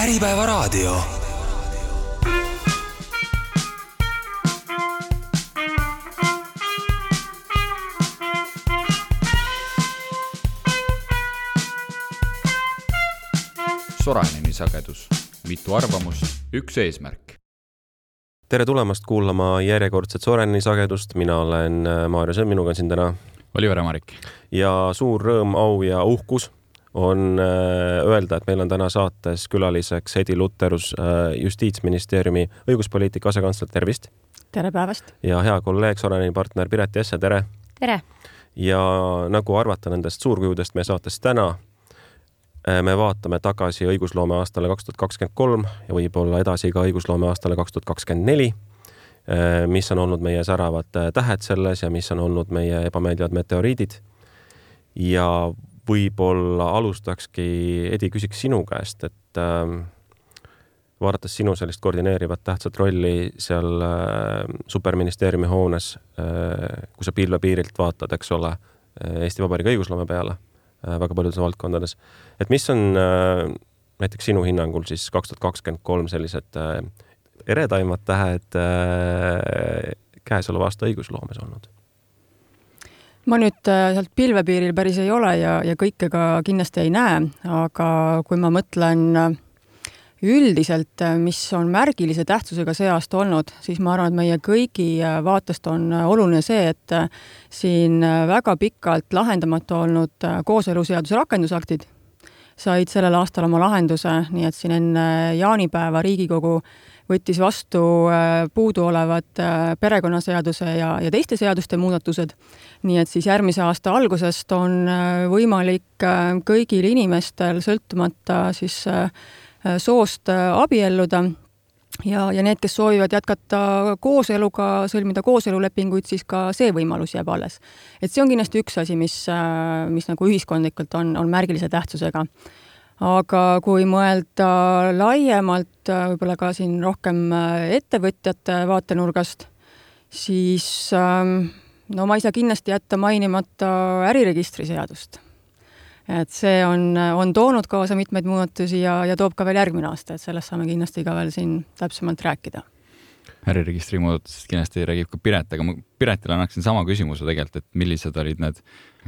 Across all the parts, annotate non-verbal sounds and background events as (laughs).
Äripäevaraadio. Soraineni sagedus, mitu arvamust, üks eesmärk. tere tulemast kuulama järjekordset Sorenini sagedust, mina olen äh, Maarja Sõmm, minuga on siin täna Oliver Ämarik. ja suur rõõm, au ja uhkus on äh, öelda, et meil on täna saates külaliseks Edi Lutterus, äh, Justiitsministeeriumi õiguspoliitika asekantsler, tervist! tere päevast! ja hea kolleeg, Sorenini partner Piret Jesse, tere! tere! ja nagu arvata nendest suurkujudest meie saates täna, me vaatame tagasi õigusloome aastale kaks tuhat kakskümmend kolm ja võib-olla edasi ka õigusloome aastale kaks tuhat kakskümmend neli, mis on olnud meie säravad tähed selles ja mis on olnud meie ebameeldivad meteoriidid. ja võib-olla alustakski, Edi, küsiks sinu käest, et äh, vaadates sinu sellist koordineerivat tähtsat rolli seal äh, superministeeriumi hoones äh,, kui sa pilvepiirilt vaatad, eks ole, Eesti Vabariigi õigusloome peale äh, väga paljudes valdkondades, et mis on äh, näiteks sinu hinnangul siis kaks tuhat kakskümmend kolm sellised äh, eredaimad tähed äh, käesoleva aasta õigusloomes olnud? Ma nüüd äh, sealt pilvepiiril päris ei ole ja, ja kõike ka kindlasti ei näe, aga kui ma mõtlen äh, üldiselt, äh, mis on märgilise tähtsusega see aasta olnud, siis ma arvan, et meie kõigi vaatest on oluline see, et siin väga pikalt lahendamata olnud kooseluseaduse rakendusaktid said sellel aastal oma lahenduse, nii et siin enne jaanipäeva Riigikogu võttis vastu puuduolevad perekonnaseaduse ja, ja teiste seaduste muudatused nii et siis järgmise aasta algusest on äh, võimalik äh, kõigil inimestel, sõltumata siis äh, soost, abielluda ja, ja need, kes soovivad jätkata kooseluga, sõlmida kooselulepinguid, siis ka see võimalus jääb alles. et see on kindlasti üks asi, mis, mis nagu ühiskondlikult on, on märgilise tähtsusega. Aga kui mõelda laiemalt, võib-olla ka siin rohkem ettevõtjate vaatenurgast, siis äh, no ma ei saa kindlasti jätta mainimata äriregistri seadust. et see on, on toonud kaasa mitmeid muudatusi ja, ja toob ka veel järgmine aasta, et sellest saame kindlasti ka veel siin täpsemalt rääkida. Äriregistri muudatusest kindlasti räägib ka Piret, aga ma Piretile annaksin sama küsimuse tegelikult, et millised olid need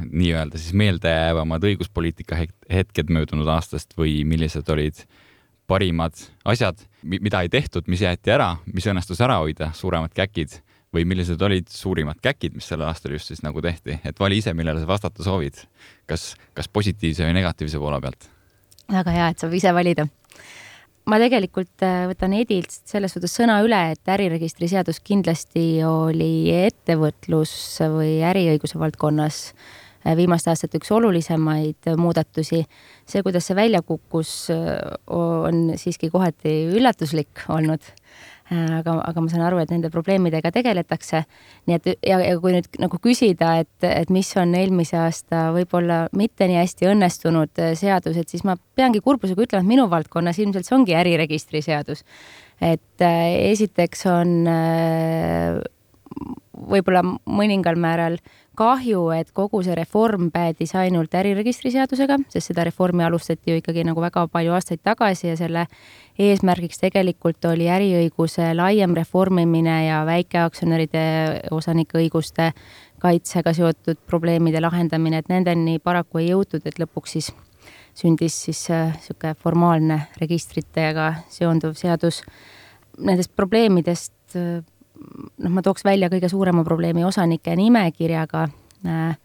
nii-öelda siis meeldejäävamad õiguspoliitika hetked möödunud aastast või millised olid parimad asjad, mida ei tehtud, mis jäeti ära, mis õnnestus ära hoida, suuremad käkid või millised olid suurimad käkid, mis sellel aastal just siis nagu tehti, et vali ise, millele sa vastata soovid. kas, kas positiivse või negatiivse poole pealt? väga hea, et saab ise valida. Ma tegelikult äh, võtan Edilt selles suhtes sõna üle, et äriregistri seadus kindlasti oli ettevõtlus või äriõiguse valdkonnas äh, viimaste aastate üks olulisemaid muudatusi. see, kuidas see välja kukkus, äh, on siiski kohati üllatuslik olnud aga, aga ma saan aru, et nende probleemidega tegeletakse. nii et ja, ja kui nüüd nagu küsida, et, et mis on eelmise aasta võib-olla mitte nii hästi õnnestunud äh, seadused, siis ma peangi kurbusega ütlema, et minu valdkonnas ilmselt see ongi äriregistri seadus. et äh, esiteks on võib-olla mõningal määral kahju, et kogu see reform päädis ainult äriregistri seadusega, sest seda reformi alustati ju ikkagi nagu väga palju aastaid tagasi ja selle eesmärgiks tegelikult oli äriõiguse laiem reformimine ja väikeaktsionäride osanike õiguste kaitsega seotud probleemide lahendamine, et nendeni paraku ei jõutud, et lõpuks siis sündis siis niisugune äh, formaalne registritega seonduv seadus. Nendest probleemidest äh, noh, ma tooks välja kõige suurema probleemi osanike nimekirjaga äh,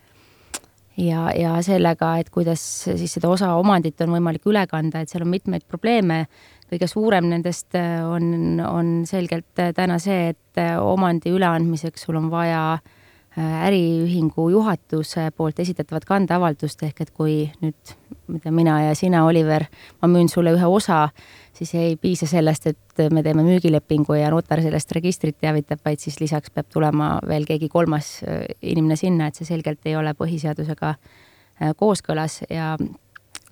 ja, ja sellega, et kuidas siis seda osa omandit on võimalik üle kanda, et seal on mitmeid probleeme. Kõige suurem nendest äh, on, on selgelt äh, täna see, et omandi üleandmiseks sul on vaja äh, äriühingu juhatuse poolt esitatavat kandeavaldust, ehk et kui nüüd, mida mina ja sina, Oliver, ma müün sulle ühe osa, siis ei piisa sellest, et me teeme müügilepingu ja notar sellest registrit teavitab, vaid siis lisaks peab tulema veel keegi kolmas äh, inimene sinna, et see selgelt ei ole põhiseadusega äh, kooskõlas ja,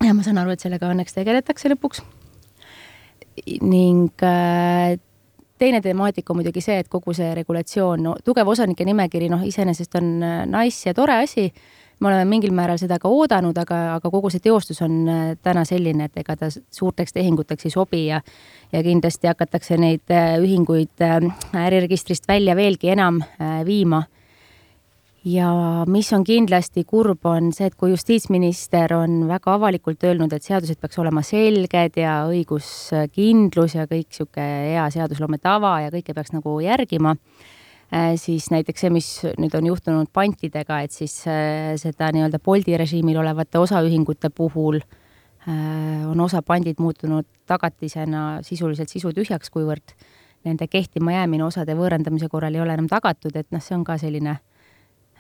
ja ma saan aru, et sellega õnneks tegeletakse lõpuks. Ning äh, teine temaatika on muidugi see, et kogu see regulatsioon, no tugev osanike nimekiri, noh, iseenesest on äh, nice ja tore asi, me oleme mingil määral seda ka oodanud, aga, aga kogu see teostus on äh, täna selline, et ega ta suurteks tehinguteks ei sobi ja ja kindlasti hakatakse neid ühinguid äriregistrist välja veelgi enam viima. Ja mis on kindlasti kurb, on see, et kui justiitsminister on väga avalikult öelnud, et seadused peaks olema selged ja õiguskindlus ja kõik niisugune hea seadusloome tava ja kõike peaks nagu järgima Äh, siis näiteks see, mis nüüd on juhtunud pantidega, et siis äh, seda nii-öelda Bolti režiimil olevate osaühingute puhul äh, on osa pandid muutunud tagatisena sisuliselt sisutühjaks, kuivõrd nende kehtima jäämine osade võõrandamise korral ei ole enam tagatud, et noh, see on ka selline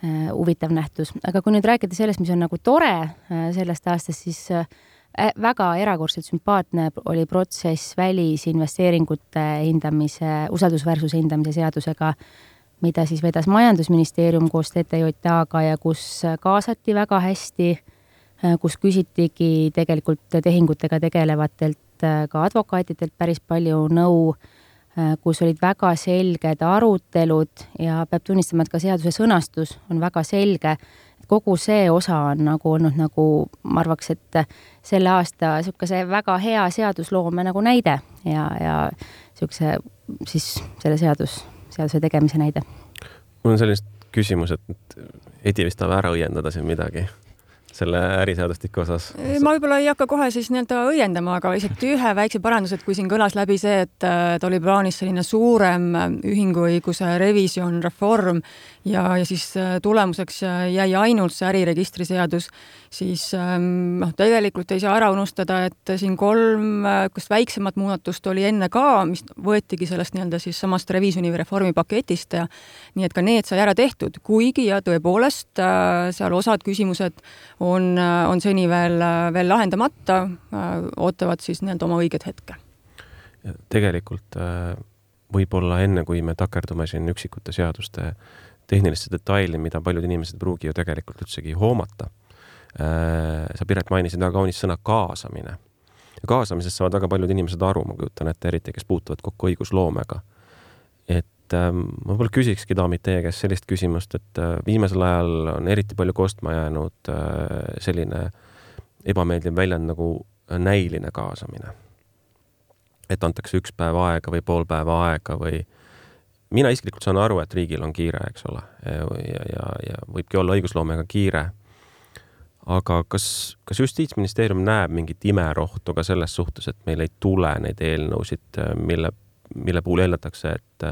huvitav nähtus. aga kui nüüd rääkida sellest, mis on nagu tore sellest aastast, siis väga erakordselt sümpaatne oli protsess välisinvesteeringute hindamise, usaldusväärsuse hindamise seadusega mida siis vedas Majandusministeerium koos TTJA-ga ja kus kaasati väga hästi, kus küsitigi tegelikult tehingutega tegelevatelt ka advokaatidelt päris palju nõu, kus olid väga selged arutelud ja peab tunnistama, et ka seaduse sõnastus on väga selge. kogu see osa on nagu olnud nagu, ma arvaks, et selle aasta niisuguse väga hea seadusloome nagu näide ja, ja niisuguse siis selle seadus seaduse tegemise näide? mul on selline küsimus, et Edi vist tahab ära õiendada siin midagi selle äriseadustiku osas? ma võib-olla ei hakka kohe siis nii-öelda õiendama, aga lihtsalt ühe väikse paranduse, et kui siin kõlas läbi see, et, et oli plaanis selline suurem ühinguõiguse revisjon, reform ja, ja siis äh, tulemuseks äh, jäi ainult see äriregistri seadus, siis ähm, noh, tegelikult ei saa ära unustada, et siin kolm äh, kas väiksemat muudatust oli enne ka, mis võetigi sellest nii-öelda siis samast revisjoni või reformi paketist ja nii et ka need sai ära tehtud, kuigi ja tõepoolest seal osad küsimused on, on seni veel, veel lahendamata, ootavad siis nii-öelda oma õiget hetke. tegelikult võib-olla enne, kui me takerdume siin üksikute seaduste tehnilisse detaili, mida paljud inimesed ei pruugi ju tegelikult üldsegi hoomata. sa, Piret, mainisid väga kaunist sõna kaasamine. kaasamisest saavad väga paljud inimesed aru, ma kujutan ette, eriti kes puutuvad kokku õigusloomega. et ähm, ma võib-olla küsikski, daamid, teie käest sellist küsimust, et äh, viimasel ajal on eriti palju kostma jäänud äh, selline ebameeldiv väljend nagu näiline kaasamine. et antakse üks päev aega või pool päeva aega või mina isiklikult saan aru, et riigil on kiire, eks ole, ja, ja, ja võibki olla õigusloomega kiire. aga kas, kas Justiitsministeerium näeb mingit imerohtu ka selles suhtes, et meil ei tule neid eelnõusid, mille, mille puhul eeldatakse, et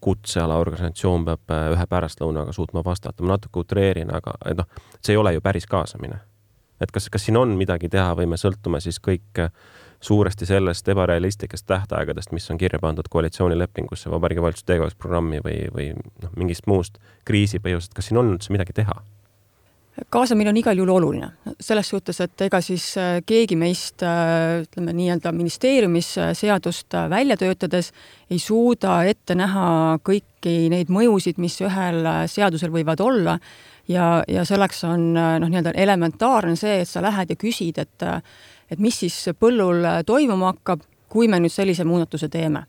kutseala organisatsioon peab ühe pärastlõunaga suutma vastata, ma natuke utreerin, aga noh, see ei ole ju päris kaasamine. et kas, kas siin on midagi teha või me sõltume siis kõik äh, suuresti sellest ebarealistlikest tähtaegadest, mis on kirja pandud koalitsioonilepingusse, Vabariigi Valitsuse tegevusprogrammi või, või noh, mingist muust kriisipõhjusest, kas siin on üldse midagi teha? Kaasamine on igal juhul oluline, selles suhtes, et ega siis äh, keegi meist äh, ütleme nii-öelda ministeeriumis äh, seadust välja töötades ei suuda ette näha kõiki neid mõjusid, mis ühel seadusel võivad olla ja, ja selleks on noh, nii-öelda elementaarne see, et sa lähed ja küsid, et et mis siis põllul toimuma hakkab, kui me nüüd sellise muudatuse teeme.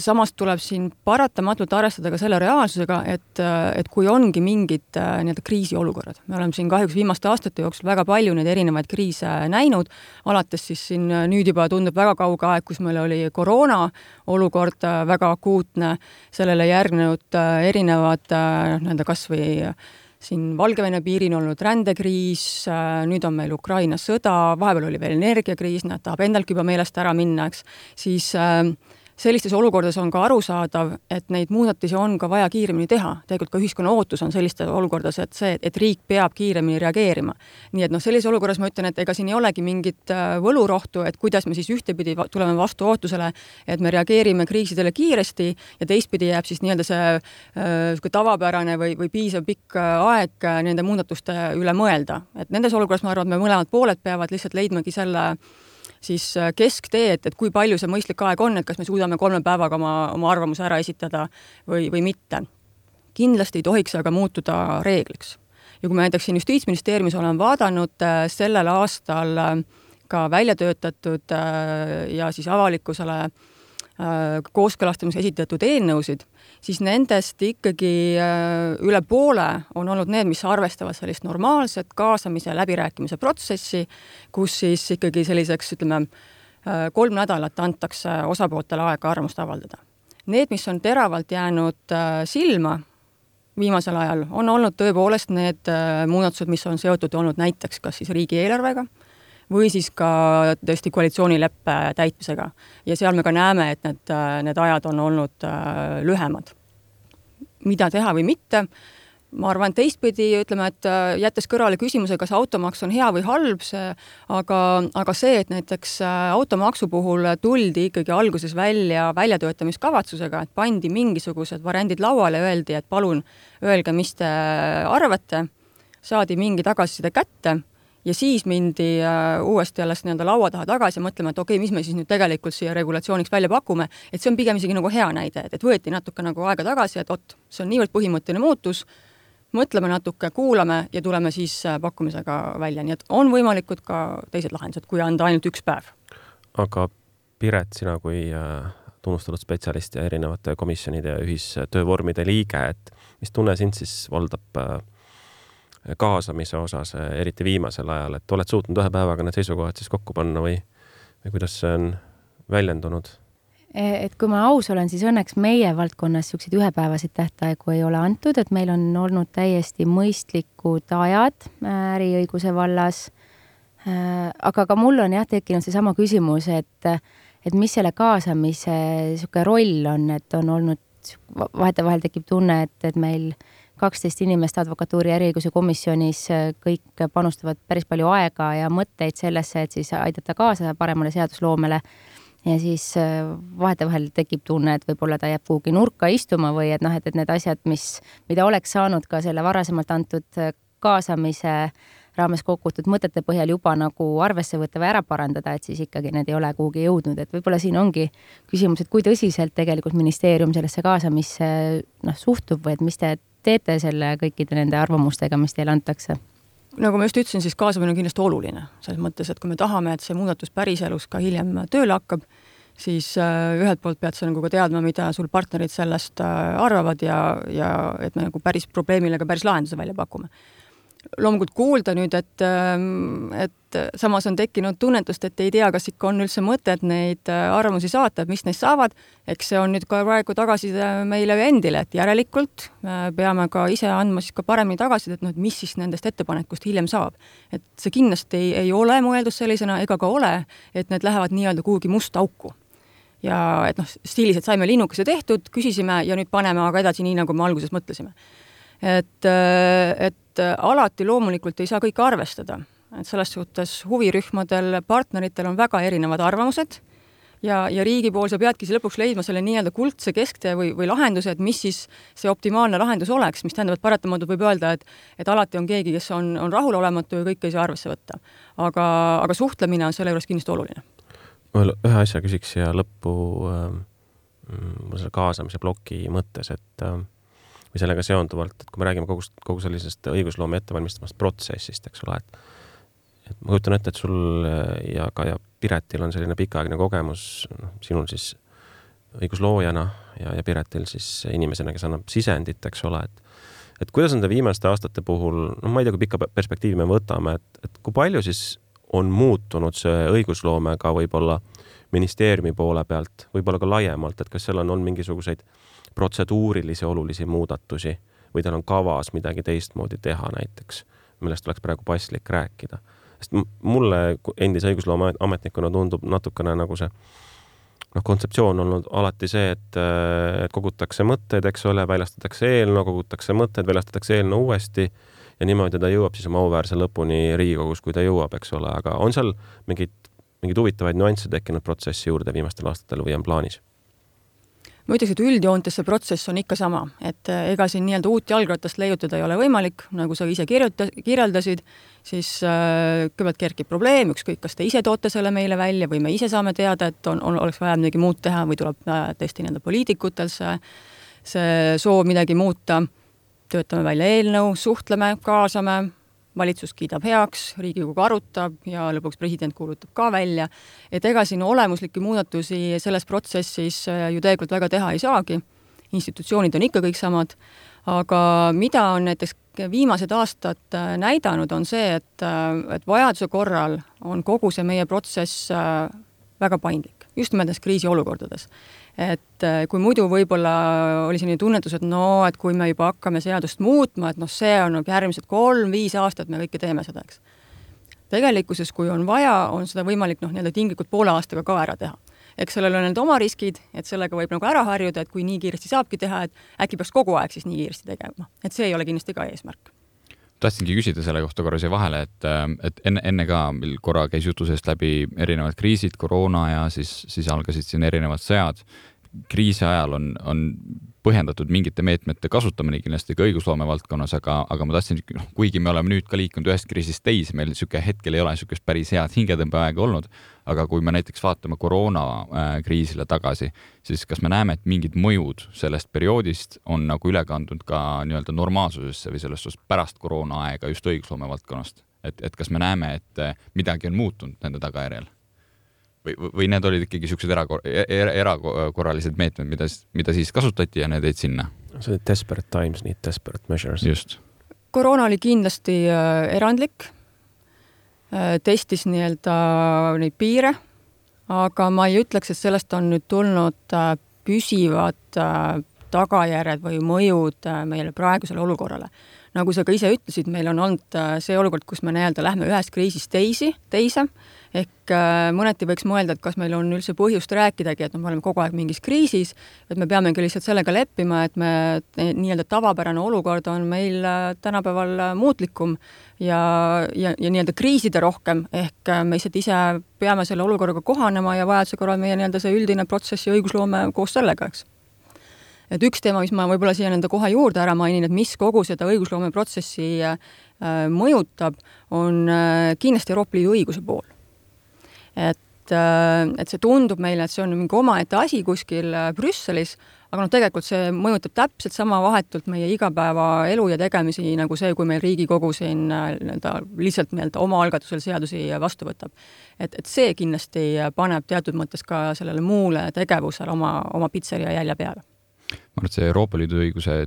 Samas tuleb siin paratamatult arvestada ka selle reaalsusega, et, et kui ongi mingid nii-öelda kriisiolukorrad, me oleme siin kahjuks viimaste aastate jooksul väga palju neid erinevaid kriise näinud, alates siis siin nüüd juba tundub väga kauge aeg, kus meil oli koroona olukord väga akuutne, sellele järgnenud erinevad nii-öelda kas või siin Valgevene piiril olnud rändekriis, äh, nüüd on meil Ukraina sõda, vahepeal oli veel energiakriis, näed, tahab endaltki juba meelest ära minna, eks, siis äh, sellistes olukordades on ka arusaadav, et neid muudatusi on ka vaja kiiremini teha. tegelikult ka ühiskonna ootus on sellistes olukordades, et see, et riik peab kiiremini reageerima. nii et noh, sellises olukorras ma ütlen, et ega siin ei olegi mingit äh, võlurohtu, et kuidas me siis ühtepidi tuleme vastu ootusele, et me reageerime kriisidele kiiresti ja teistpidi jääb siis nii-öelda see niisugune äh, tavapärane või, või piisav pikk äh, aeg nende muudatuste üle mõelda. et nendes olukorras ma arvan, et me mõlemad pooled peavad lihtsalt leidmagi selle äh, siis äh, kesktee, et, et kui palju see mõistlik aeg on, et kas me suudame kolme päevaga oma, oma arvamuse ära esitada või, või mitte. kindlasti ei tohiks aga muutuda reegliks. ja kui me näiteks siin Justiitsministeeriumis oleme vaadanud äh, sellel aastal äh, ka välja töötatud ja siis avalikkusele kooskõlastamiseks esitatud eelnõusid, siis nendest ikkagi üle poole on olnud need, mis arvestavad sellist normaalset kaasamise läbirääkimise protsessi, kus siis ikkagi selliseks, ütleme, kolm nädalat antakse osapooltele aega arvamust avaldada. Need, mis on teravalt jäänud silma viimasel ajal, on olnud tõepoolest need muudatused, mis on seotud olnud näiteks kas siis riigieelarvega, või siis ka tõesti koalitsioonileppe täitmisega. ja seal me ka näeme, et need, need ajad on olnud äh, lühemad. mida teha või mitte, ma arvan, teistpidi ütleme, et äh, jättes kõrvale küsimuse, kas automaks on hea või halb, see, aga, aga see, et näiteks äh, automaksu puhul tuldi ikkagi alguses välja väljatöötamiskavatsusega, et pandi mingisugused variandid lauale, öeldi, et palun öelge, mis te arvate, saadi mingi tagasiside kätte ja siis mindi äh, uuesti alles nii-öelda laua taha tagasi mõtlema, et okei okay,, mis me siis nüüd tegelikult siia regulatsiooniks välja pakume, et see on pigem isegi nagu hea näide, et, et võeti natuke nagu aega tagasi, et vot, see on niivõrd põhimõtteline muutus, mõtleme natuke, kuulame ja tuleme siis äh, pakkumisega välja, nii et on võimalikud ka teised lahendused, kui anda ainult üks päev. aga Piret, sina kui äh, tunnustatud spetsialist ja erinevate komisjonide ja ühistöövormide liige, et mis tunne sind siis valdab äh, kaasamise osas, eriti viimasel ajal, et oled suutnud ühe päevaga need seisukohad siis kokku panna või, või kuidas see on väljendunud? et kui ma aus olen, siis õnneks meie valdkonnas niisuguseid ühepäevaseid tähtaegu ei ole antud, et meil on olnud täiesti mõistlikud ajad äh, äriõiguse vallas. Äh, aga ka mul on jah tekkinud seesama küsimus, et, et mis selle kaasamise niisugune roll on, et on olnud, vahetevahel tekib tunne, et, et meil äh, kaksteist inimest advokatuuri äriõiguse komisjonis, kõik panustavad päris palju aega ja mõtteid sellesse, et siis aidata kaasa paremale seadusloomele. ja siis äh, vahetevahel tekib tunne, et võib-olla ta jääb kuhugi nurka istuma või et noh, et, et need asjad, mis, mida oleks saanud ka selle varasemalt antud äh, kaasamise raames kogutud mõtete põhjal juba nagu arvesse võtta või ära parandada, et siis ikkagi need ei ole kuhugi jõudnud, et võib-olla siin ongi küsimus, et kui tõsiselt tegelikult ministeerium sellesse kaasamisse noh, suhtub või et mis te teete selle kõikide nende arvamustega, mis teile antakse? nagu ma just ütlesin, siis kaasamine on kindlasti oluline, selles mõttes, et kui me tahame, et see muudatus päriselus ka hiljem tööle hakkab, siis äh, ühelt poolt pead sa nagu ka teadma, mida sul partnerid sellest äh, arvavad ja, ja et me nagu päris probleemile ka päris lahenduse välja pakume loomulikult kuulda nüüd, et, ähm, et samas on tekkinud tunnetust, et ei tea, kas ikka on üldse mõtet neid äh, arvamusi saata, et mis neist saavad, eks see on nüüd ka praegu tagasiside meile endile, et järelikult äh, peame ka ise andma siis ka paremini tagasisidet, noh, et mis siis nendest ettepanekust hiljem saab. et see kindlasti ei, ei ole mõeldud sellisena ega ka ole, et need lähevad nii-öelda kuhugi musta auku ja et noh, stiilis, et saime linnukese tehtud, küsisime ja nüüd paneme aga edasi nii, nagu me alguses mõtlesime. et, äh, et et äh, alati loomulikult ei saa kõike arvestada, et selles suhtes huvirühmadel, partneritel on väga erinevad arvamused ja, ja riigi pool sa peadki lõpuks leidma selle nii-öelda kuldse kesktee või, või lahenduse, et mis siis see optimaalne lahendus oleks, mis tähendab, et paratamatult võib öelda, et et alati on keegi, kes on, on rahulolematu ja kõike ei saa arvesse võtta. aga, aga suhtlemine on selle juures kindlasti oluline. ma veel ühe asja küsiks siia lõppu äh, selle kaasamise ploki mõttes, et äh, või sellega seonduvalt, et kui me räägime kogu, kogu sellisest õigusloome ettevalmistavast protsessist, eks ole, et et ma kujutan ette, et sul ja ka ja Piretil on selline pikaaegne kogemus, noh, sinul siis õigusloojana ja, ja Piretil siis inimesena, kes annab sisendit, eks ole, et et kuidas nende viimaste aastate puhul, noh, ma ei tea, kui pikka perspektiivi me võtame, et, et kui palju siis on muutunud see õigusloome ka võib-olla ministeeriumi poole pealt, võib-olla ka laiemalt, et kas seal on olnud mingisuguseid protseduurilisi olulisi muudatusi või teil on kavas midagi teistmoodi teha näiteks, millest oleks praegu paslik rääkida. sest mulle endise õigusloome ametnikuna tundub natukene nagu see noh, kontseptsioon olnud alati see, et, et kogutakse mõtteid, eks ole, väljastatakse eelnõu, kogutakse mõtteid, väljastatakse eelnõu uuesti ja niimoodi ta jõuab siis oma auväärse lõpuni Riigikogus, kui ta jõuab, eks ole, aga on seal mingeid, mingeid huvitavaid nüansse tekkinud protsessi juurde viimastel aastatel või on plaanis? Ma ütleks, et üldjoontes see protsess on ikka sama, et eh, ega siin nii-öelda uut jalgratast leiutada ei ole võimalik, nagu sa ise kirjuta-, kirjeldasid, siis äh, kõigepealt kerkib probleem, ükskõik, kas te ise toote selle meile välja või me ise saame teada, et on, on, oleks vaja midagi muud teha või tuleb äh, tõesti nii-öelda poliitikutel see, see soov midagi muuta, töötame välja eelnõu, suhtleme, kaasame, valitsus kiidab heaks, Riigikogu arutab ja lõpuks president kuulutab ka välja, et ega siin olemuslikke muudatusi selles protsessis ju tegelikult väga teha ei saagi, institutsioonid on ikka kõik samad, aga mida on näiteks viimased aastad näidanud, on see, et, et vajaduse korral on kogu see meie protsess väga paindlik, just nimelt nendes kriisiolukordades. Et äh, kui muidu võib-olla oli selline tunnetus, et no, et kui me juba hakkame seadust muutma, et noh, see on nagu järgmised kolm-viis aastat me kõike teeme seda, eks. tegelikkuses, kui on vaja, on seda võimalik noh, nii-öelda tinglikult poole aastaga ka ära teha. Eks sellel on need oma riskid, et sellega võib nagu ära harjuda, et kui nii kiiresti saabki teha, et äkki peaks kogu aeg siis nii kiiresti tegema, et see ei ole kindlasti ka eesmärk tahtsingi küsida selle kohta korra siia vahele, et, et enne, enne ka meil korra käis jutu seest läbi erinevad kriisid, koroona ja siis, siis algasid siin erinevad sõjad. kriisi ajal on, on põhjendatud mingite meetmete kasutamine kindlasti ka õigusloome valdkonnas, aga, aga ma tahtsin, noh, kuigi me oleme nüüd ka liikunud ühest kriisist teise, meil niisugune hetkel ei ole niisugust päris head hingetõmbeaega olnud, aga kui me näiteks vaatame koroonakriisile äh, tagasi, siis kas me näeme, et mingid mõjud sellest perioodist on nagu üle kandunud ka nii-öelda normaalsusesse või selles suhtes pärast koroonaaega just õigusloome valdkonnast? et, et kas me näeme, et äh, midagi on muutunud nende tagajärjel? või, või need olid ikkagi niisugused erakor-, e-, er, erakorralised meetmed, mida, mida siis kasutati ja need jäid sinna? see oli desperate times need desperate measures. just. koroona oli kindlasti äh, erandlik testis nii-öelda neid piire, aga ma ei ütleks, et sellest on nüüd tulnud äh, püsivad äh, tagajärjed või mõjud äh, meile praegusele olukorrale nagu sa ka ise ütlesid, meil on olnud äh, see olukord, kus me nii-öelda lähme ühest kriisist teisi, teise, ehk äh, mõneti võiks mõelda, et kas meil on üldse põhjust rääkidagi, et noh, me oleme kogu aeg mingis kriisis, et me peamegi lihtsalt sellega leppima, et me, nii-öelda tavapärane olukord on meil äh, tänapäeval muutlikum ja, ja, ja nii-öelda kriiside rohkem, ehk me lihtsalt ise peame selle olukorraga kohanema ja vajaduse korral meie nii-öelda see üldine protsess ja õigusloome koos sellega, eks et üks teema, mis ma võib-olla siia nende kohe juurde ära mainin, et mis kogu seda õigusloomeprotsessi äh, mõjutab, on äh, kindlasti Euroopa Liidu õiguse pool. et, äh, et see tundub meile, et see on mingi omaette asi kuskil Brüsselis, aga noh, tegelikult see mõjutab täpselt sama vahetult meie igapäevaelu ja tegemisi, nagu see, kui meil Riigikogu siin nii-öelda lihtsalt nii-öelda omaalgatusel seadusi vastu võtab. et, et see kindlasti paneb teatud mõttes ka sellele muule tegevusele oma, oma pitseria jälje peale ma arvan, et see Euroopa Liidu õiguse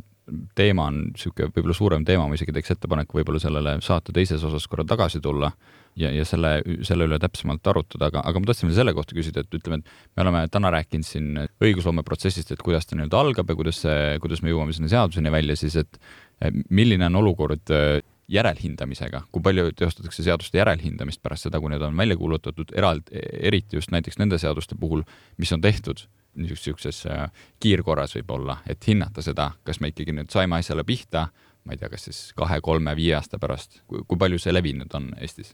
teema on niisugune võib-olla suurem teema, ma isegi teeks ettepaneku võib-olla sellele saate teises osas korra tagasi tulla ja, ja selle, selle üle täpsemalt arutada, aga, aga ma tahtsin veel selle kohta küsida, et ütleme, et me oleme täna rääkinud siin õigusloome protsessist, et kuidas ta nii-öelda algab ja kuidas see, kuidas me jõuame sinna seaduseni välja, siis et milline on olukord äh, järelhindamisega, kui palju teostatakse seaduste järelhindamist pärast seda, kui need on välja kuulutatud, eraldi, eriti just näiteks nende seaduste puhul, mis on tehtud niisuguses äh, kiirkorras võib-olla, et hinnata seda, kas me ikkagi nüüd saime asjale pihta, ma ei tea, kas siis kahe-kolme-viie aasta pärast, kui palju see levinud on Eestis?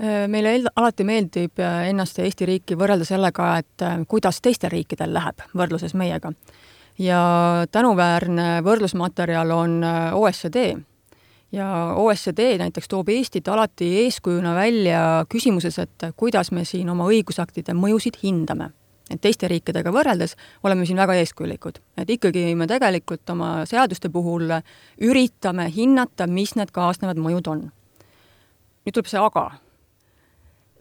Äh, meile alati meeldib äh, ennast ja Eesti riiki võrrelda sellega, et kuidas teistel riikidel läheb võrdluses meiega. ja tänuväärne võrdlusmaterjal on OSCD ja OSCD näiteks toob Eestit alati eeskujuna välja küsimuses, et kuidas me siin oma õigusaktide mõjusid hindame et teiste riikidega võrreldes oleme siin väga eeskujulikud. et ikkagi me tegelikult oma seaduste puhul üritame hinnata, mis need kaasnevad mõjud on. nüüd tuleb see aga.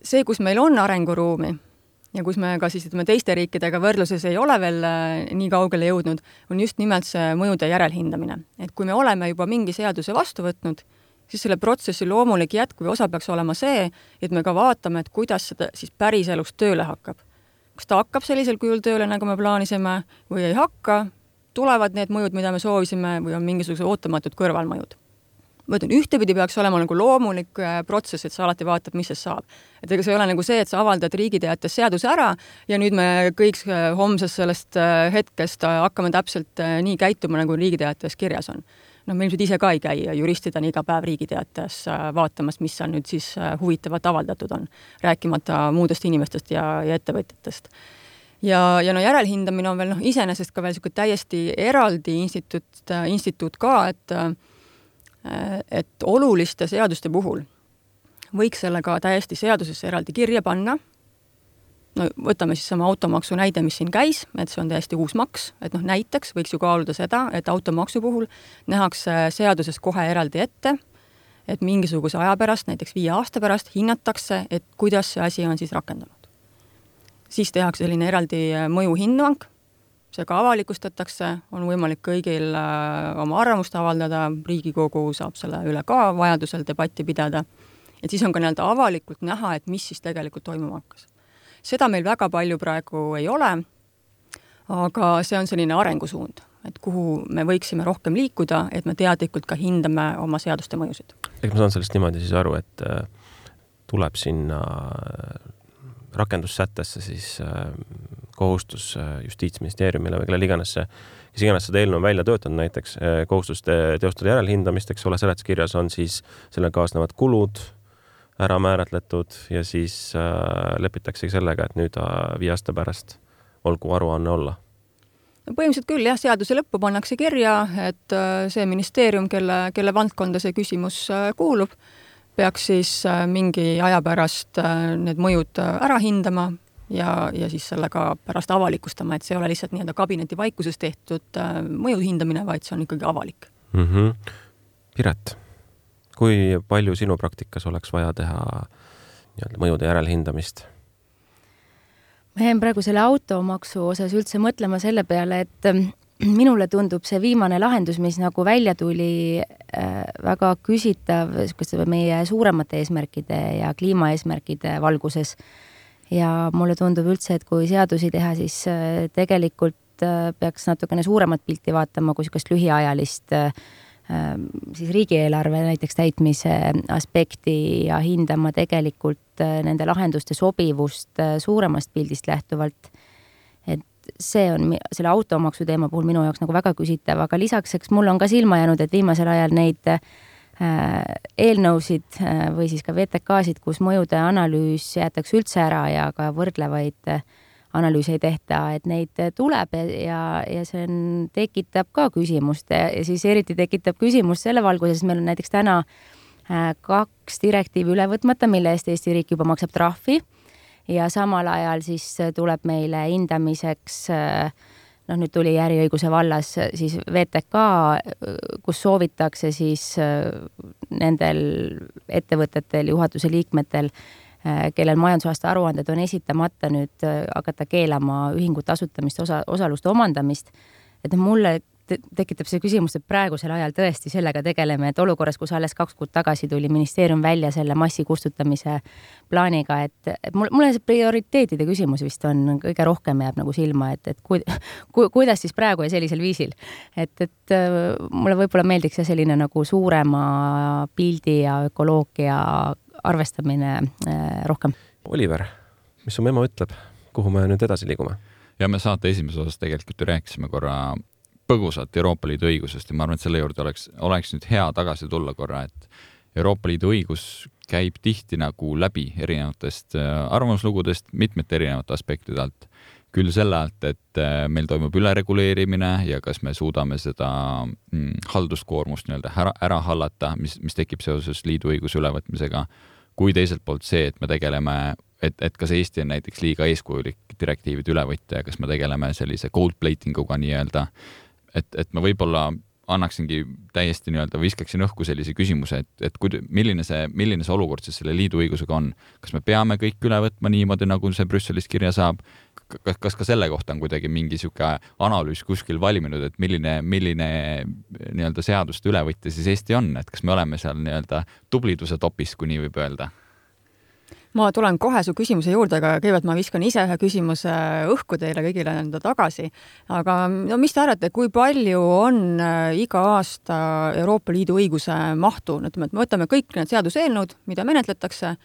see, kus meil on arenguruumi ja kus me ka siis ütleme, teiste riikidega võrdluses ei ole veel äh, nii kaugele jõudnud, on just nimelt see mõjude järelhindamine. et kui me oleme juba mingi seaduse vastu võtnud, siis selle protsessi loomulik jätkuv osa peaks olema see, et me ka vaatame, et kuidas seda siis päriselus tööle hakkab kas ta hakkab sellisel kujul tööle, nagu me plaanisime või ei hakka, tulevad need mõjud, mida me soovisime või on mingisugused ootamatud kõrvalmõjud. ma ütlen, ühtepidi peaks olema nagu loomulik äh, protsess, et sa alati vaatad, mis sest saab. et ega see ei ole nagu see, et sa avaldad Riigi Teates seaduse ära ja nüüd me kõik äh, homsest sellest äh, hetkest hakkame täpselt nii käituma, nagu Riigi Teates kirjas on noh, me ilmselt ise ka ei käi juristidena iga päev Riigi Teatajas äh, vaatamas, mis seal nüüd siis äh, huvitavat avaldatud on, rääkimata muudest inimestest ja, ja ettevõtjatest. ja, ja no järelhindamine on veel noh, iseenesest ka veel niisugune täiesti eraldi instituut, äh, instituut ka, et et oluliste seaduste puhul võiks selle ka täiesti seadusesse eraldi kirja panna no võtame siis sama automaksu näide, mis siin käis, et see on täiesti uus maks, et noh, näiteks võiks ju kaaluda seda, et automaksu puhul nähakse seaduses kohe eraldi ette, et mingisuguse aja pärast, näiteks viie aasta pärast hinnatakse, et kuidas see asi on siis rakendunud. siis tehakse selline eraldi mõjuhinnang, see ka avalikustatakse, on võimalik kõigil äh, oma arvamust avaldada, Riigikogu saab selle üle ka vajadusel debatti pidada, et siis on ka nii-öelda avalikult näha, et mis siis tegelikult toimuma hakkas. Seda meil väga palju praegu ei ole, aga see on selline arengusuund, et kuhu me võiksime rohkem liikuda, et me teadlikult ka hindame oma seaduste mõjusid. eks ma saan sellest niimoodi siis aru, et äh, tuleb sinna rakendussättesse siis äh, kohustus äh, Justiitsministeeriumile või kellele iganes see, kes iganes seda eelnõu on välja töötanud, näiteks äh, kohustus teostada järelhindamist, eks ole, seletuskirjas on siis sellega kaasnevad kulud ära määratletud ja siis lepitaksegi sellega, et nüüd viie aasta pärast olgu aruanne olla no põhimõtteliselt küll jah, seaduse lõppu pannakse kirja, et see ministeerium, kelle, kelle valdkonda see küsimus kuulub, peaks siis äh, mingi aja pärast äh, need mõjud äh, ära hindama ja, ja siis selle ka pärast avalikustama, et see ei ole lihtsalt nii-öelda kabineti vaikuses tehtud mõju hindamine, vaid see on ikkagi avalik mm. -hmm. Piret, kui palju sinu praktikas oleks vaja teha nii-öelda mõjude järelhindamist? ma jäin praegu selle automaksu osas üldse mõtlema selle peale, et minule tundub see viimane lahendus, mis nagu välja tuli äh,, väga küsitav niisuguste meie suuremate eesmärkide ja kliimaeesmärkide valguses. ja mulle tundub üldse, et kui seadusi teha, siis äh, tegelikult äh, peaks natukene suuremat pilti vaatama kui niisugust lühiajalist äh, siis riigieelarve näiteks täitmise aspekti ja hindama tegelikult äh, nende lahenduste sobivust äh, suuremast pildist lähtuvalt. See on selle automaksu teema puhul minu jaoks nagu väga küsitav, aga lisaks, eks mul on ka silma jäänud, et viimasel ajal neid äh, eelnõusid või siis ka VTK-sid, kus mõjude analüüs jäetakse üldse ära ja ka võrdlevaid äh, analüüse ei tehta, et neid tuleb ja, ja see on, tekitab ka küsimust. Ja siis eriti tekitab küsimust selle valguses, meil on näiteks täna kaks direktiivi üle võtmata, mille eest Eesti riik juba maksab trahvi. Ja samal ajal siis äh, tuleb meile hindamiseks äh, noh, nüüd tuli äriõiguse vallas äh, siis VTK, kus soovitakse siis nendel ettevõtetel, juhatuse liikmetel, kellel majandusaasta aruanded on esitamata, nüüd hakata keelama ühingute asutamist, osa, osaluste omandamist. et noh, mulle tekitab see küsimus, et praegusel ajal tõesti sellega tegeleme, et olukorras, kus alles kaks kuud tagasi tuli ministeerium välja selle massi kustutamise plaaniga, et, et mul, mulle see prioriteetide küsimus vist on kõige rohkem jääb nagu silma, et, et ku, ku, kuidas siis praegu ja sellisel viisil. et, et äh, mulle võib-olla meeldiks see selline nagu suurema pildi ja ökoloogia arvestamine äh, rohkem. Oliver, mis su memo ütleb, kuhu me nüüd edasi liigume? ja me saate esimeses osas tegelikult ju rääkisime korra põgusalt Euroopa Liidu õigusest ja ma arvan, et selle juurde oleks, oleks nüüd hea tagasi tulla korra, et Euroopa Liidu õigus käib tihti nagu läbi erinevatest äh, arvamuslugudest mitmete erinevate aspektide alt. küll selle alt, et äh, meil toimub ülereguleerimine ja kas me suudame seda mm, halduskoormust nii-öelda ära, ära hallata, mis, mis tekib seoses liidu õiguse ülevõtmisega, kui teiselt poolt see, et me tegeleme et, et kas Eesti on näiteks liiga eeskujulik direktiivide ülevõtja ja kas me tegeleme sellise gold plating uga nii-öelda, et, et ma võib-olla annaksingi täiesti nii-öelda, viskaksin õhku sellise küsimuse, et, et kui, milline see, milline see olukord siis selle liidu õigusega on. kas me peame kõik üle võtma niimoodi, nagu see Brüsselist kirja saab? Kas, kas ka selle kohta on kuidagi mingi niisugune analüüs kuskil valminud, et milline, milline nii-öelda seaduste ülevõtja siis Eesti on, et kas me oleme seal nii-öelda tubliduse topis, kui nii võib öelda? ma tulen kohe su küsimuse juurde, aga kõigepealt ma viskan ise ühe küsimuse õhku teile kõigile enda tagasi. aga no mis te arvate, kui palju on äh, iga aasta Euroopa Liidu õiguse mahtu, ütleme, et me võtame kõik need seaduseelnõud, mida menetletakse,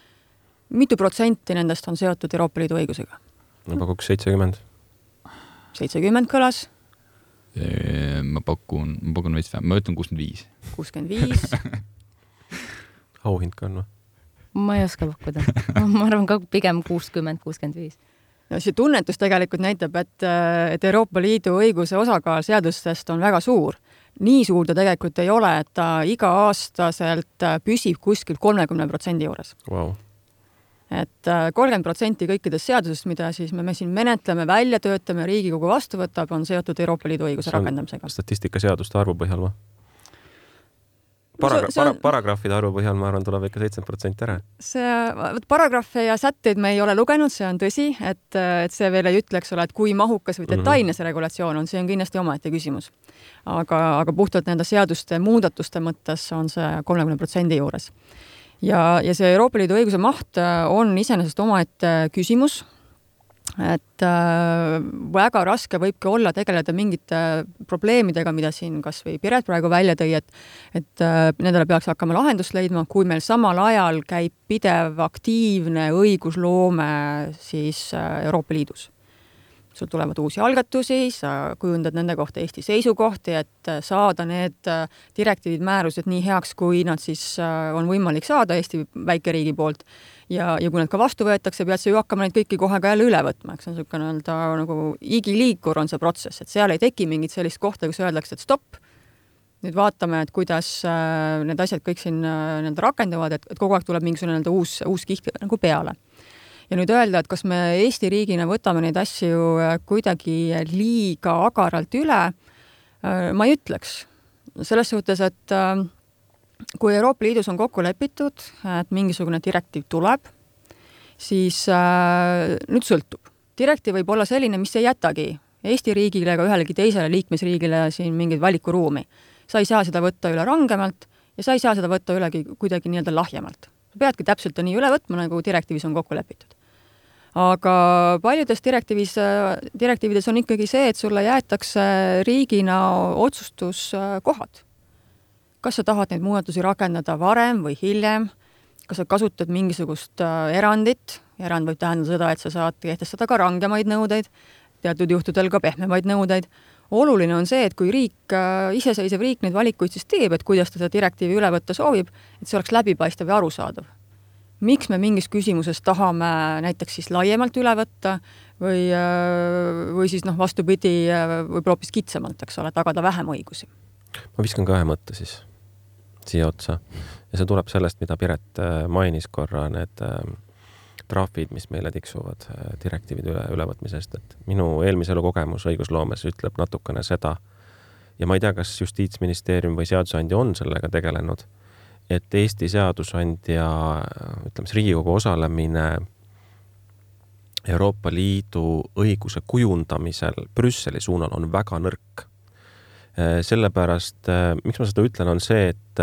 mitu protsenti nendest on seotud Euroopa Liidu õigusega? Ma pakuks seitsekümmend. seitsekümmend kõlas? ma pakun, ma pakun veits vähem, ma ütlen kuuskümmend viis. kuuskümmend viis. (laughs) auhind ka on või? ma ei oska pakkuda ma arvan ka pigem kuuskümmend, kuuskümmend viis no see tunnetus tegelikult näitab, et, et Euroopa Liidu õiguse osakaal seadustest on väga suur. nii suur ta tegelikult ei ole, et ta iga-aastaselt püsib kuskil kolmekümne protsendi juures wow.. Et äh, kolmkümmend protsenti kõikidest seadusest, mida siis me, me siin menetleme, välja töötame, Riigikogu vastu võtab, on seotud Euroopa Liidu õiguse rakendamisega. statistikaseaduste arvu põhjal või? paragrahv, see on- paragrahvide arvu põhjal, ma arvan, tuleb ikka seitsekümmend protsenti ära. see, vot paragrahve ja sätteid me ei ole lugenud, see on tõsi, et, et see veel ei ütle, eks ole, et kui mahukas või Mhm. detailne see regulatsioon on, see on kindlasti omaette küsimus. aga, aga puhtalt nende seaduste muudatuste mõttes on see kolmekümne protsendi juures. Ja, ja see Euroopa Liidu õiguse maht äh, on iseenesest omaette küsimus, et äh, väga raske võibki olla tegeleda mingite probleemidega, mida siin kas või Piret praegu välja tõi, et et äh, nendele peaks hakkama lahendust leidma, kui meil samal ajal käib pidev aktiivne õigusloome siis äh, Euroopa Liidus. Sul tulevad uusi algatusi, sa kujundad nende kohta Eesti seisukohti, et äh, saada need äh, direktiivid, määrused nii heaks, kui nad siis äh, on võimalik saada Eesti väikeriigi poolt ja, ja kui need ka vastu võetakse, pead sa ju hakkama neid kõiki kohe ka jälle üle võtma, eks see on niisugune nii-öelda nagu igiliikur on see protsess, et seal ei teki mingit sellist kohta, kus öeldakse, et stopp, nüüd vaatame, et kuidas need asjad kõik siin nii-öelda rakenduvad, et, et kogu aeg tuleb mingisugune nii-öelda uus, uus kiht nagu peale. Ja nüüd öelda, et kas me Eesti riigina võtame neid asju äh, kuidagi liiga agaralt üle, ma ei ütleks. selles suhtes, et äh, kui Euroopa Liidus on kokku lepitud, et mingisugune direktiiv tuleb, siis äh, nüüd sõltub. direktiiv võib olla selline, mis ei jätagi Eesti riigile ega ühelegi teisele liikmesriigile siin mingit valikuruumi. sa ei saa seda võtta üle rangemalt ja sa ei saa seda võtta ülegi kuidagi nii-öelda lahjemalt. sa peadki täpselt nii üle võtma, nagu direktiivis on kokku lepitud. Aga paljudes direktiivis, direktiivides on ikkagi see, et sulle jäetakse riigina otsustuskohad kas sa tahad neid muudatusi rakendada varem või hiljem, kas sa kasutad mingisugust äh, erandit, erand võib tähendada seda, et sa saad kehtestada ka rangemaid nõudeid, teatud juhtudel ka pehmemaid nõudeid. oluline on see, et kui riik, iseseisev riik neid valikuid siis teeb, et kuidas ta seda direktiivi üle võtta soovib, et see oleks läbipaistev ja arusaadav. Miks me mingis küsimuses tahame näiteks siis laiemalt üle võtta või, või siis noh, vastupidi, võib-olla hoopis kitsamalt, eks ole, tagada vähem õigusi? Ma viskan ka ühe mõtte siis siia otsa. Ja see tuleb sellest, mida Piret äh, mainis korra, need äh, trahvid, mis meile tiksuvad äh, direktiivide üle, ülevõtmisest, et minu eelmise elu kogemus õigusloomes ütleb natukene seda. Ja ma ei tea, kas Justiitsministeerium või seadusandja on sellega tegelenud, et Eesti seadusandja, ütleme siis Riigikogu osalemine Euroopa Liidu õiguse kujundamisel Brüsseli suunal on väga nõrk. Sellepärast, miks ma seda ütlen, on see, et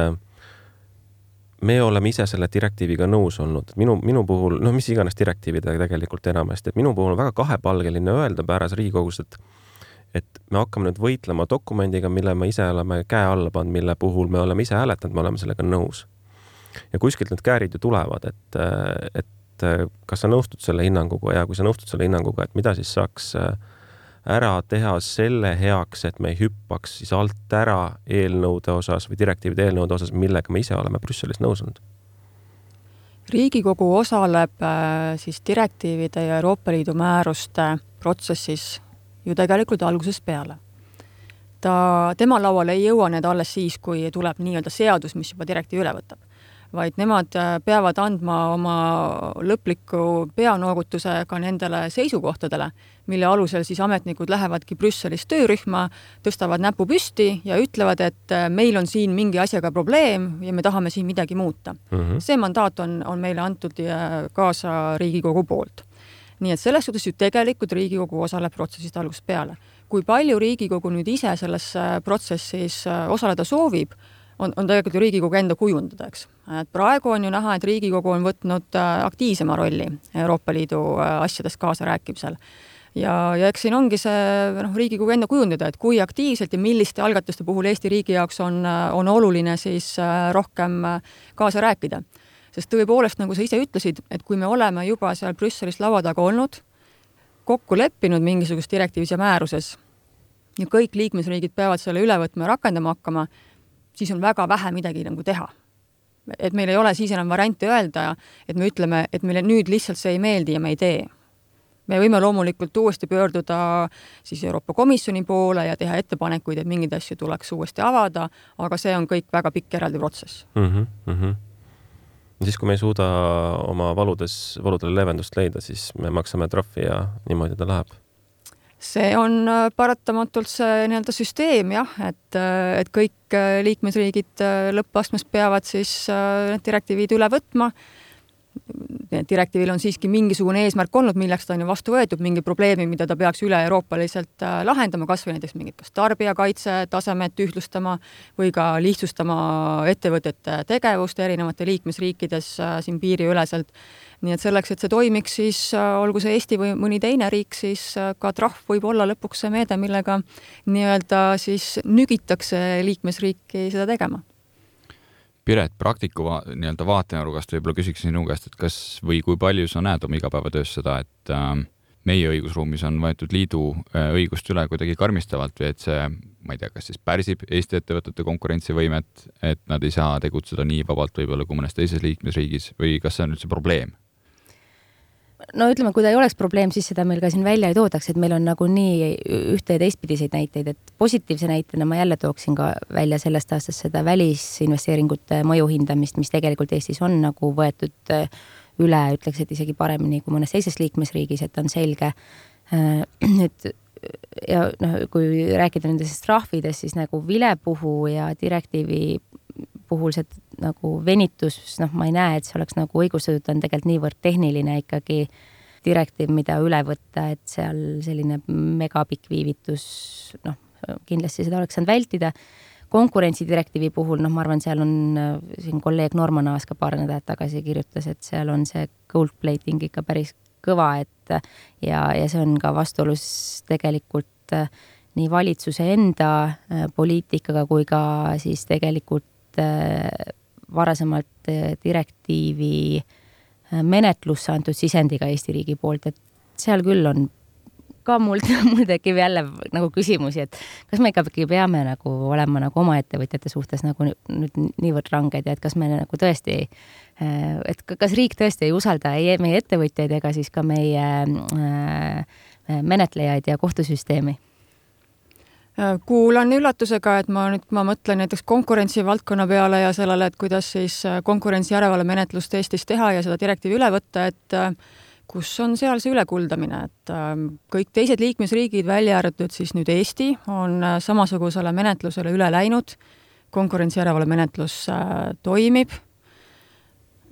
me oleme ise selle direktiiviga nõus olnud, minu, minu puhul, noh, mis iganes direktiividega tegelikult enamasti, et minu puhul on väga kahepalgeline öelda pärast Riigikogus, et et me hakkame nüüd võitlema dokumendiga, mille me ise oleme käe alla pannud, mille puhul me oleme ise hääletanud, me oleme sellega nõus. ja kuskilt need käärid ju tulevad, et, et kas sa nõustud selle hinnanguga ja kui sa nõustud selle hinnanguga, et mida siis saaks äh, ära teha selle heaks, et me ei hüppaks siis alt ära eelnõude osas või direktiivide eelnõude osas, millega me ise oleme Brüsselis nõus olnud? riigikogu osaleb siis direktiivide ja Euroopa Liidu määruste protsessis ju tegelikult algusest peale. ta, tema lauale ei jõua need alles siis, kui tuleb nii-öelda seadus, mis juba direktiivi üle võtab vaid nemad peavad andma oma lõpliku peanoogutuse ka nendele seisukohtadele, mille alusel siis ametnikud lähevadki Brüsselis töörühma, tõstavad näpu püsti ja ütlevad, et meil on siin mingi asjaga probleem ja me tahame siin midagi muuta mm. -hmm. see mandaat on, on meile antud kaasa Riigikogu poolt. Nii et selles suhtes ju tegelikult Riigikogu osaleb protsessist algusest peale. kui palju Riigikogu nüüd ise selles protsessis osaleda soovib, on, on tegelikult ju Riigikogu enda kujundada, eks. et praegu on ju näha, et Riigikogu on võtnud aktiivsema rolli Euroopa Liidu asjades kaasarääkimisel. ja, ja eks siin ongi see noh, Riigikogu enda kujundada, et kui aktiivselt ja milliste algatuste puhul Eesti riigi jaoks on, on oluline siis rohkem kaasa rääkida. Sest tõepoolest, nagu sa ise ütlesid, et kui me oleme juba seal Brüsselis laua taga olnud, kokku leppinud mingisuguses direktiivis ja määruses ja kõik liikmesriigid peavad selle üle võtma ja rakendama hakkama, siis on väga vähe midagi nagu teha. et meil ei ole siis enam varianti öelda, et me ütleme, et meile nüüd lihtsalt see ei meeldi ja me ei tee. me võime loomulikult uuesti pöörduda siis Euroopa Komisjoni poole ja teha ettepanekuid, et mingeid asju tuleks uuesti avada, aga see on kõik väga pikk eraldi protsess mm. -hmm, mm -hmm. Siis, kui me ei suuda oma valudes, valudele leevendust leida, siis me maksame trahvi ja niimoodi ta läheb. See on paratamatult see nii-öelda süsteem jah, et, et kõik liikmesriigid lõppastmes peavad siis need direktiivid üle võtma direktiivil on siiski mingisugune eesmärk olnud, milleks ta on ju vastu võetud, mingi probleemi, mida ta peaks üle-euroopaliselt äh, lahendama, kas või näiteks mingit kas tarbijakaitse tasemet ühtlustama või ka lihtsustama ettevõtete tegevust erinevate liikmesriikides äh, siin piiriüleselt. nii et selleks, et see toimiks, siis äh, olgu see Eesti või mõni teine riik, siis ka trahv võib olla lõpuks see meede, millega nii-öelda siis nügitakse liikmesriiki seda tegema Piret, praktiku va nii-öelda vaatenurgast võib-olla küsiks sinu käest, et kas või kui palju sa näed oma igapäevatöös seda, et äh, meie õigusruumis on võetud liidu äh, õigust üle kuidagi karmistavalt või et see, ma ei tea, kas siis pärsib Eesti ettevõtete konkurentsivõimet, et nad ei saa tegutseda nii vabalt võib-olla kui mõnes teises liikmesriigis või kas see on üldse probleem? No ütleme, kui ta ei oleks probleem, siis seda meil ka siin välja ei toodaks, et meil on nagunii ühte ja teistpidiseid näiteid, et positiivse näitena ma jälle tooksin ka välja sellest aastast seda välisinvesteeringute mõju hindamist, mis tegelikult Eestis on nagu võetud äh, üle, ütleks, et isegi paremini kui mõnes teises liikmesriigis, et on selge. Äh, (clears throat) nüüd ja noh, kui rääkida nendest trahvidest, siis nagu vilepuhu ja direktiivi puhul see nagu venitus, noh, ma ei näe, et see oleks nagu õigustatud, ta on tegelikult niivõrd tehniline ikkagi direktiiv, mida üle võtta, et seal selline megapikk viivitus, noh, kindlasti seda oleks saanud vältida. konkurentsidirektiivi puhul, noh, ma arvan, seal on, siin kolleeg Norman Aas ka paar nädalat tagasi kirjutas, et seal on see gold plating ikka päris kõva, et ja, ja see on ka vastuolus tegelikult nii valitsuse enda poliitikaga kui ka siis tegelikult varasemalt eh, direktiivi eh, menetlusse antud sisendiga Eesti riigi poolt, et seal küll on ka mul, (laughs) mul tekib jälle nagu küsimusi, et kas me ikkagi peame nagu olema nagu oma ettevõtjate suhtes nagu nüüd niivõrd ranged ja et kas me nagu tõesti, eh, et kas riik tõesti ei usalda ei meie ettevõtjaid ega siis ka meie menetlejaid ja kohtusüsteemi kuulan üllatusega, et ma nüüd, ma mõtlen näiteks konkurentsivaldkonna peale ja sellele, et kuidas siis äh, konkurentsijärelevalve menetlust Eestis teha ja seda direktiivi üle võtta, et äh, kus on seal see ülekuldamine, et kõik teised liikmesriigid, välja arvatud siis nüüd Eesti, on samasugusele menetlusele üle läinud, konkurentsijärelevalve menetlus toimib,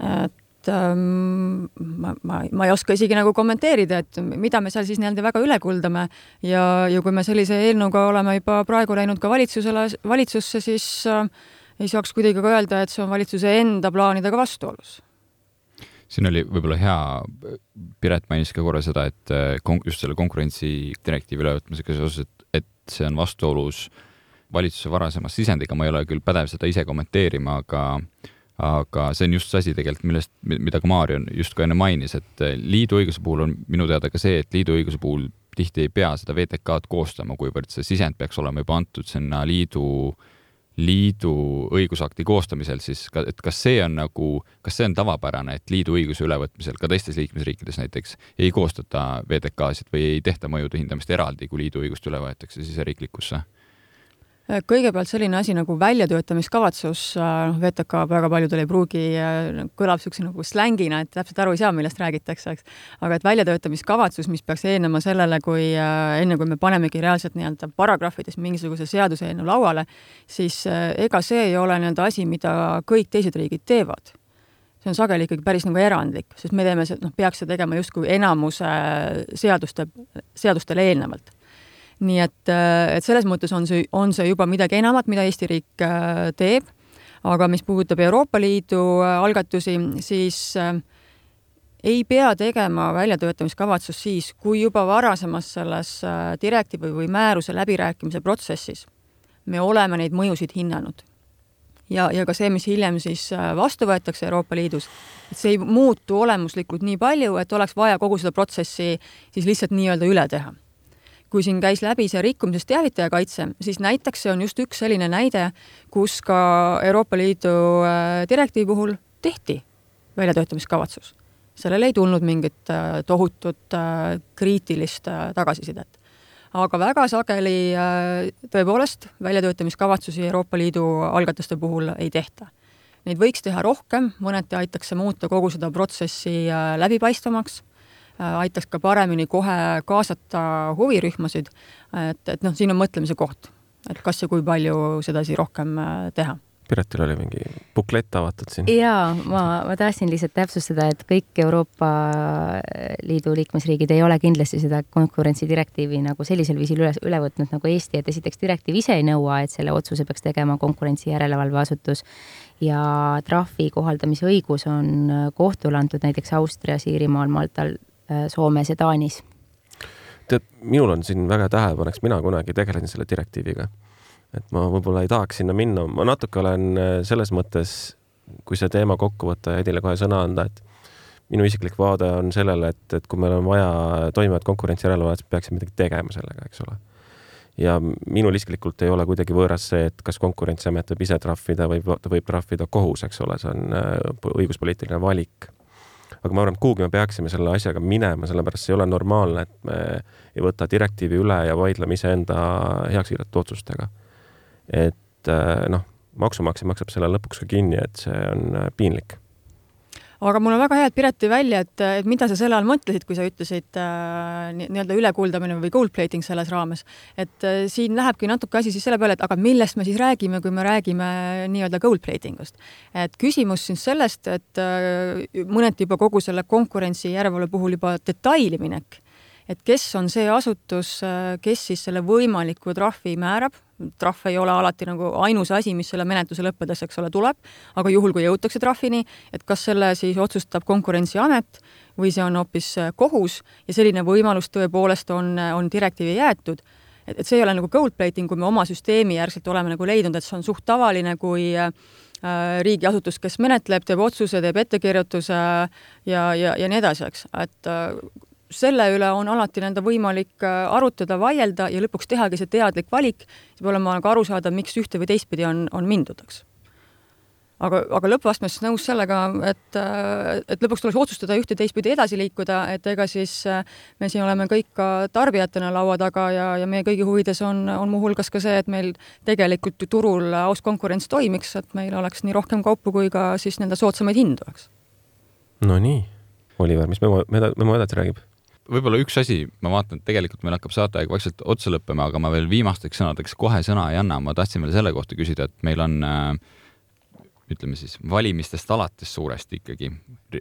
et et ähm, ma, ma, ma ei oska isegi nagu kommenteerida, et mida me seal siis nii-öelda väga üle kuldame. Ja, ja kui me sellise eelnõuga oleme juba praegu läinud ka valitsusele, valitsusse, siis äh, ei saaks kuidagi ka öelda, et see on valitsuse enda plaanidega vastuolus. Siin oli võib-olla hea, Piret mainis ka korra seda, et äh, just selle konkurentsidirektiivi ülevõtmisega seoses, et, et see on vastuolus valitsuse varasema sisendiga, ma ei ole küll pädev seda ise kommenteerima, aga aga see on just see asi tegelikult, millest, mida ka Maarja just ka enne mainis, et eh, liidu õiguse puhul on minu teada ka see, et liidu õiguse puhul tihti ei pea seda VTK-d koostama, kuivõrd see sisend peaks olema juba antud sinna liidu, liidu õigusakti koostamisel, siis ka, et kas see on nagu, kas see on tavapärane, et liidu õiguse ülevõtmisel ka teistes liikmesriikides näiteks ei koostata VTK-sid või ei tehta mõjude hindamist eraldi, kui liidu õigust üle võetakse siseriiklikusse? Kõigepealt selline asi nagu väljatöötamiskavatsus, noh, VTK väga paljudel ei pruugi, kõlab niisuguse nagu slängina, et täpselt aru ei saa, millest räägitakse, eks. aga et väljatöötamiskavatsus, mis peaks eelnema sellele, kui enne, kui me panemegi reaalselt nii-öelda paragrahvides mingisuguse seaduseelnõu lauale, siis ega see ei ole nii-öelda asi, mida kõik teised riigid teevad see on sageli ikkagi päris nagu erandlik, sest me teeme, noh, peaks seda tegema justkui enamuse seaduste, seadustele eelnevalt nii et, äh, et selles mõttes on see, on see juba midagi enamat, mida Eesti riik äh, teeb, aga mis puudutab Euroopa Liidu äh, algatusi, siis ei pea tegema väljatöötamiskavatsust siis, kui juba varasemas selles direktiivi või määruse läbirääkimise protsessis me oleme neid mõjusid hinnanud. ja, ja ka see, mis hiljem siis vastu võetakse Euroopa Liidus, et see ei muutu olemuslikult nii palju, et oleks vaja kogu seda protsessi siis lihtsalt nii-öelda üle teha kui siin käis läbi see rikkumisest teavitaja kaitse, siis näiteks see on just üks selline näide, kus ka Euroopa Liidu äh, direktiivi puhul tehti väljatöötamiskavatsus. sellele ei tulnud mingit äh, tohutut äh, kriitilist tagasisidet. aga väga sageli tõepoolest väljatöötamiskavatsusi Euroopa Liidu algatuste puhul ei tehta. Neid võiks teha rohkem, mõneti aitaks see muuta kogu seda protsessi läbipaistvamaks aitaks ka paremini kohe kaasata huvirühmasid, et, et noh, siin on mõtlemise koht, et kas ja kui palju sedasi rohkem teha. Piretil oli mingi buklett avatud siin. jaa, ma, ma tahtsin lihtsalt täpsustada, et kõik Euroopa Liidu liikmesriigid ei ole kindlasti seda konkurentsidirektiivi nagu sellisel viisil üle, üle võtnud nagu Eesti, et esiteks direktiiv ise ei nõua, et selle otsuse peaks tegema konkurentsijärelevalveasutus. Ja trahvi kohaldamise õigus on kohtule antud näiteks Austrias, Iirimaal, Maltal, Soomes ja Taanis. tead, minul on siin väga tähelepanek, mina kunagi tegelesin selle direktiiviga et ma võib-olla ei tahaks sinna minna, ma natuke olen äh, selles mõttes, kui see teema kokku võtta ja Edile kohe sõna anda, et minu isiklik vaade on sellele, et, et kui meil on vaja toimivat konkurentsijärelevalvet, siis peaksime midagi tegema sellega, eks ole. ja minul isiklikult ei ole kuidagi võõras see, et kas Konkurentsiamet võib ise trahvida või võib trahvida kohus, eks ole, see on äh, õiguspoliitiline valik. Aga ma arvan, et kuhugi me peaksime selle asjaga minema, sellepärast see ei ole normaalne, et me ei võta direktiivi üle ja vaidleme iseenda heaks kiidetud otsustega. Et äh, noh, maksumaksja maksab selle lõpuks ka kinni, et see on äh, piinlik aga mul on väga hea, et Piret tõi välja, et, et mida sa selle all mõtlesid, kui sa ütlesid äh, nii-öelda ülekuuldamine või gold plating selles raames. et äh, siin lähebki natuke asi siis selle peale, et aga millest me siis räägime, kui me räägime nii-öelda gold plating ust. et küsimus siin sellest, et äh, mõneti juba kogu selle konkurentsijärelevalve puhul juba detaili minek et kes on see asutus, kes siis selle võimaliku trahvi määrab, trahv ei ole alati nagu ainus asi, mis selle menetluse lõppedes, eks ole, tuleb, aga juhul, kui jõutakse trahvini, et kas selle siis otsustab Konkurentsiamet või see on hoopis kohus ja selline võimalus tõepoolest on, on direktiivi jäetud et, et see ei ole nagu gold plating, kui me oma süsteemi järgselt oleme nagu leidnud, et see on suht tavaline, kui äh, riigiasutus, kes menetleb, teeb otsuse, teeb ettekirjutuse ja, ja, ja nii edasi, eks, et äh, selle üle on alati nende võimalik äh, arutada, vaielda ja lõpuks tehagi see teadlik valik, siis peab olema nagu aru saada, miks ühte või teistpidi on, on mindud, eks. aga, aga lõppastmes nõus sellega, et, äh, et lõpuks tuleks otsustada ühte teistpidi edasi liikuda, et ega siis äh, me siin oleme kõik ka tarbijatena laua taga ja, ja meie kõigi huvides on, on muuhulgas ka see, et meil tegelikult ju turul aus konkurents toimiks, et meil oleks nii rohkem kaupu kui ka siis nende soodsamaid hindu, eks. Nonii, Oliver, mis memo, memo edasi räägib? Võib-olla üks asi, ma vaatan, et tegelikult meil hakkab saateaeg vaikselt otsa lõppema, aga ma veel viimasteks sõnadeks kohe sõna ei anna, ma tahtsin veel selle kohta küsida, et meil on äh, ütleme siis valimistest alates suuresti ikkagi,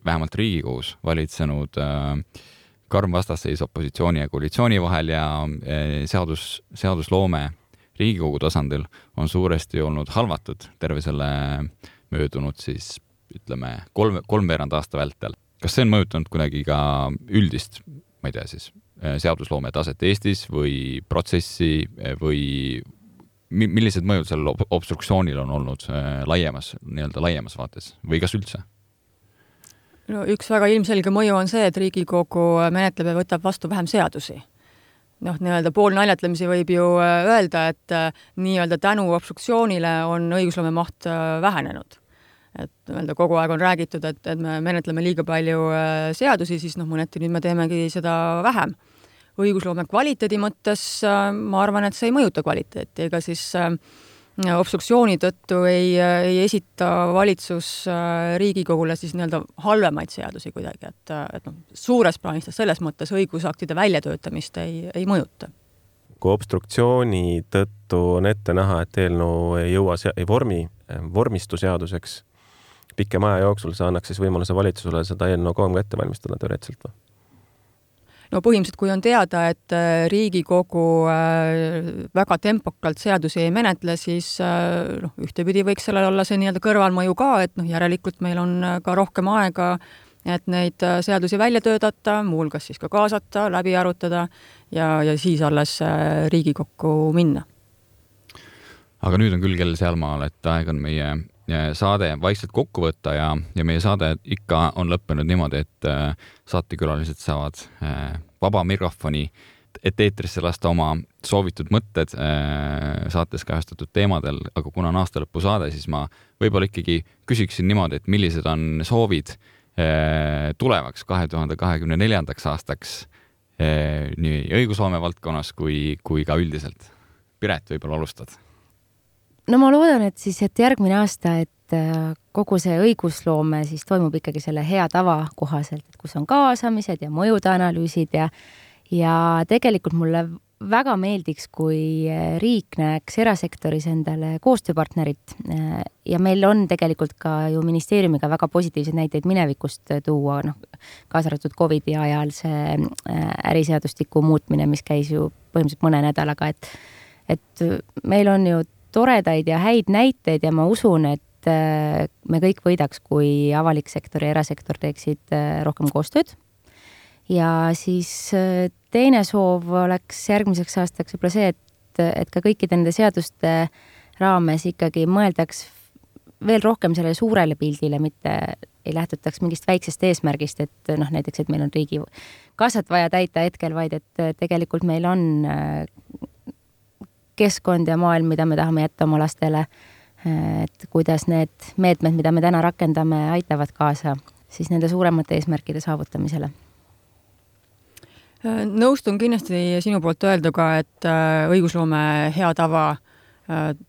vähemalt Riigikogus valitsenud äh, karm vastasseis opositsiooni ja koalitsiooni vahel ja äh, seadus, seadusloome Riigikogu tasandil on suuresti olnud halvatud terve selle möödunud siis ütleme kolm, kolmveerand aasta vältel. kas see on mõjutanud kuidagi ka üldist ma ei tea siis, äh, seadusloome taset Eestis või protsessi äh, või millised mõjud sellel obstruktsioonil on olnud äh, laiemas, nii-öelda laiemas vaates või kas üldse? no üks väga ilmselge mõju on see, et Riigikogu menetleb ja võtab vastu vähem seadusi. noh, nii-öelda poolnaljatlemisi võib ju öelda, et nii-öelda tänu obstruktsioonile on õigusloome maht vähenenud et nii-öelda kogu aeg on räägitud, et, et me menetleme liiga palju äh, seadusi, siis noh, mõneti nüüd me teemegi seda vähem. õigusloome kvaliteedi mõttes äh, ma arvan, et see ei mõjuta kvaliteeti, ega siis äh, obstruktsiooni tõttu ei, ei esita valitsus Riigikogule siis nii-öelda halvemaid seadusi kuidagi, et, et noh, suures plaanis ta selles mõttes õigusaktide väljatöötamist ei, ei mõjuta kui obstruktsiooni tõttu on ette näha, et eelnõu ei jõua, ei vormi, vormistu seaduseks, pikema aja jooksul see annaks siis võimaluse valitsusele seda eelnõu kauem ka ette valmistada teoreetiliselt või? no põhimõtteliselt, kui on teada, et äh, Riigikogu äh, väga tempokalt seadusi ei menetle, siis äh, noh, ühtepidi võiks sellel olla see nii-öelda kõrvalmõju ka, et noh, järelikult meil on ka rohkem aega, et neid seadusi välja töötada, muuhulgas siis ka kaasata, läbi arutada ja, ja siis alles Riigikokku minna. aga nüüd on küll kell sealmaal, et aeg on meie saade vaikselt kokku võtta ja, ja meie saade ikka on lõppenud niimoodi, et äh, saatekülalised saavad äh, vaba mikrofoni, et eetrisse lasta oma soovitud mõtted äh, saates kajastatud teemadel, aga kuna on aastalõpusaade, siis ma võib-olla ikkagi küsiksin niimoodi, et millised on soovid tulevaks kahe tuhande kahekümne neljandaks aastaks nii õigusloome valdkonnas kui, kui ka üldiselt. Piret, võib-olla alustad no ma loodan, et siis, et järgmine aasta, et äh, kogu see õigusloome siis toimub ikkagi selle hea tava kohaselt, et kus on kaasamised ja mõjude analüüsid ja ja tegelikult mulle väga meeldiks, kui riik näeks erasektoris endale koostööpartnerit ja meil on tegelikult ka ju ministeeriumiga väga positiivseid näiteid minevikust tuua, noh, kaasa arvatud Covidi ajal see äh, äriseadustiku muutmine, mis käis ju põhimõtteliselt mõne nädalaga, et et meil on ju toredaid ja häid näiteid ja ma usun, et äh, me kõik võidaks, kui avalik sektor ja erasektor teeksid äh, rohkem koostööd. Ja siis äh, teine soov oleks järgmiseks aastaks võib-olla see, et, et ka kõikide nende seaduste raames ikkagi mõeldaks veel rohkem sellele suurele pildile, mitte ei lähtutaks mingist väiksest eesmärgist, et noh, näiteks, et meil on riigi kassat vaja täita hetkel, vaid et tegelikult meil on keskkond ja maailm, mida me tahame jätta oma lastele. Et kuidas need meetmed, mida me täna rakendame, aitavad kaasa siis nende suuremate eesmärkide saavutamisele nõustun kindlasti sinu poolt öelduga, et äh, õigusloome hea tava äh,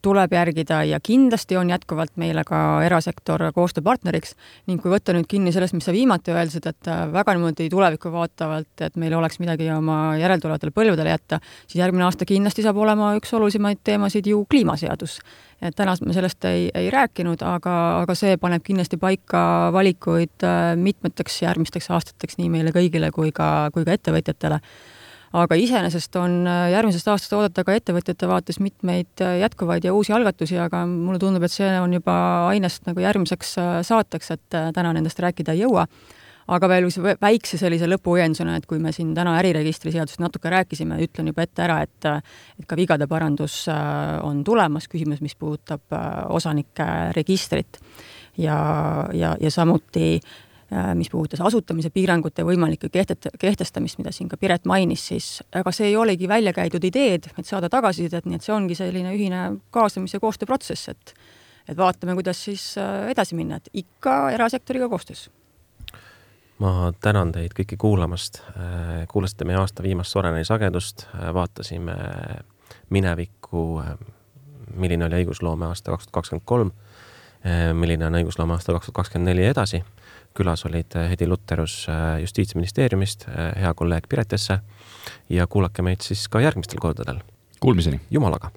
tuleb järgida ja kindlasti on jätkuvalt meile ka erasektor koostööpartneriks ning kui võtta nüüd kinni sellest, mis sa viimati öeldasid, et väga niimoodi tulevikku vaatavalt, et meil oleks midagi oma järeltulevatele põlvedele jätta, siis järgmine aasta kindlasti saab olema üks olulisemaid teemasid ju kliimaseadus et täna me sellest ei, ei rääkinud, aga, aga see paneb kindlasti paika valikuid äh, mitmeteks järgmisteks aastateks nii meile kõigile kui ka, kui ka ettevõtjatele. Aga iseenesest on äh, järgmisest aastast oodata ka ettevõtjate vaates mitmeid äh, jätkuvaid ja uusi algatusi, aga mulle tundub, et see on juba ainest nagu järgmiseks saateks, et täna nendest rääkida ei jõua aga veel väikse sellise lõpuõiendusena, et kui me siin täna äriregistri seadusest natuke rääkisime, ütlen juba ette ära, et et ka vigade parandus äh, on tulemas, küsimus, mis puudutab äh, osanike registrit. ja, ja, ja samuti äh, mis puudutas asutamise piirangute võimalikku kehtet-, kehtestamist, mida siin ka Piret mainis, siis ega see ei olegi välja käidud ideed, et saada tagasisidet, nii et see ongi selline ühine kaasamise koostööprotsess, et et vaatame, kuidas siis edasi minna, et ikka erasektoriga koostöös ma tänan teid kõiki kuulamast. Äh, kuulasite meie aasta viimast Soreneni sagedust, äh, vaatasime minevikku, äh, milline oli õigusloome aasta kaks tuhat kakskümmend kolm, milline on õigusloome aasta kaks tuhat kakskümmend neli edasi. Külas olid Hedi Lutterus Justiitsministeeriumist, hea kolleeg Piret Esse ja kuulake meid siis ka järgmistel kordadel. Kuulmiseni! jumalaga!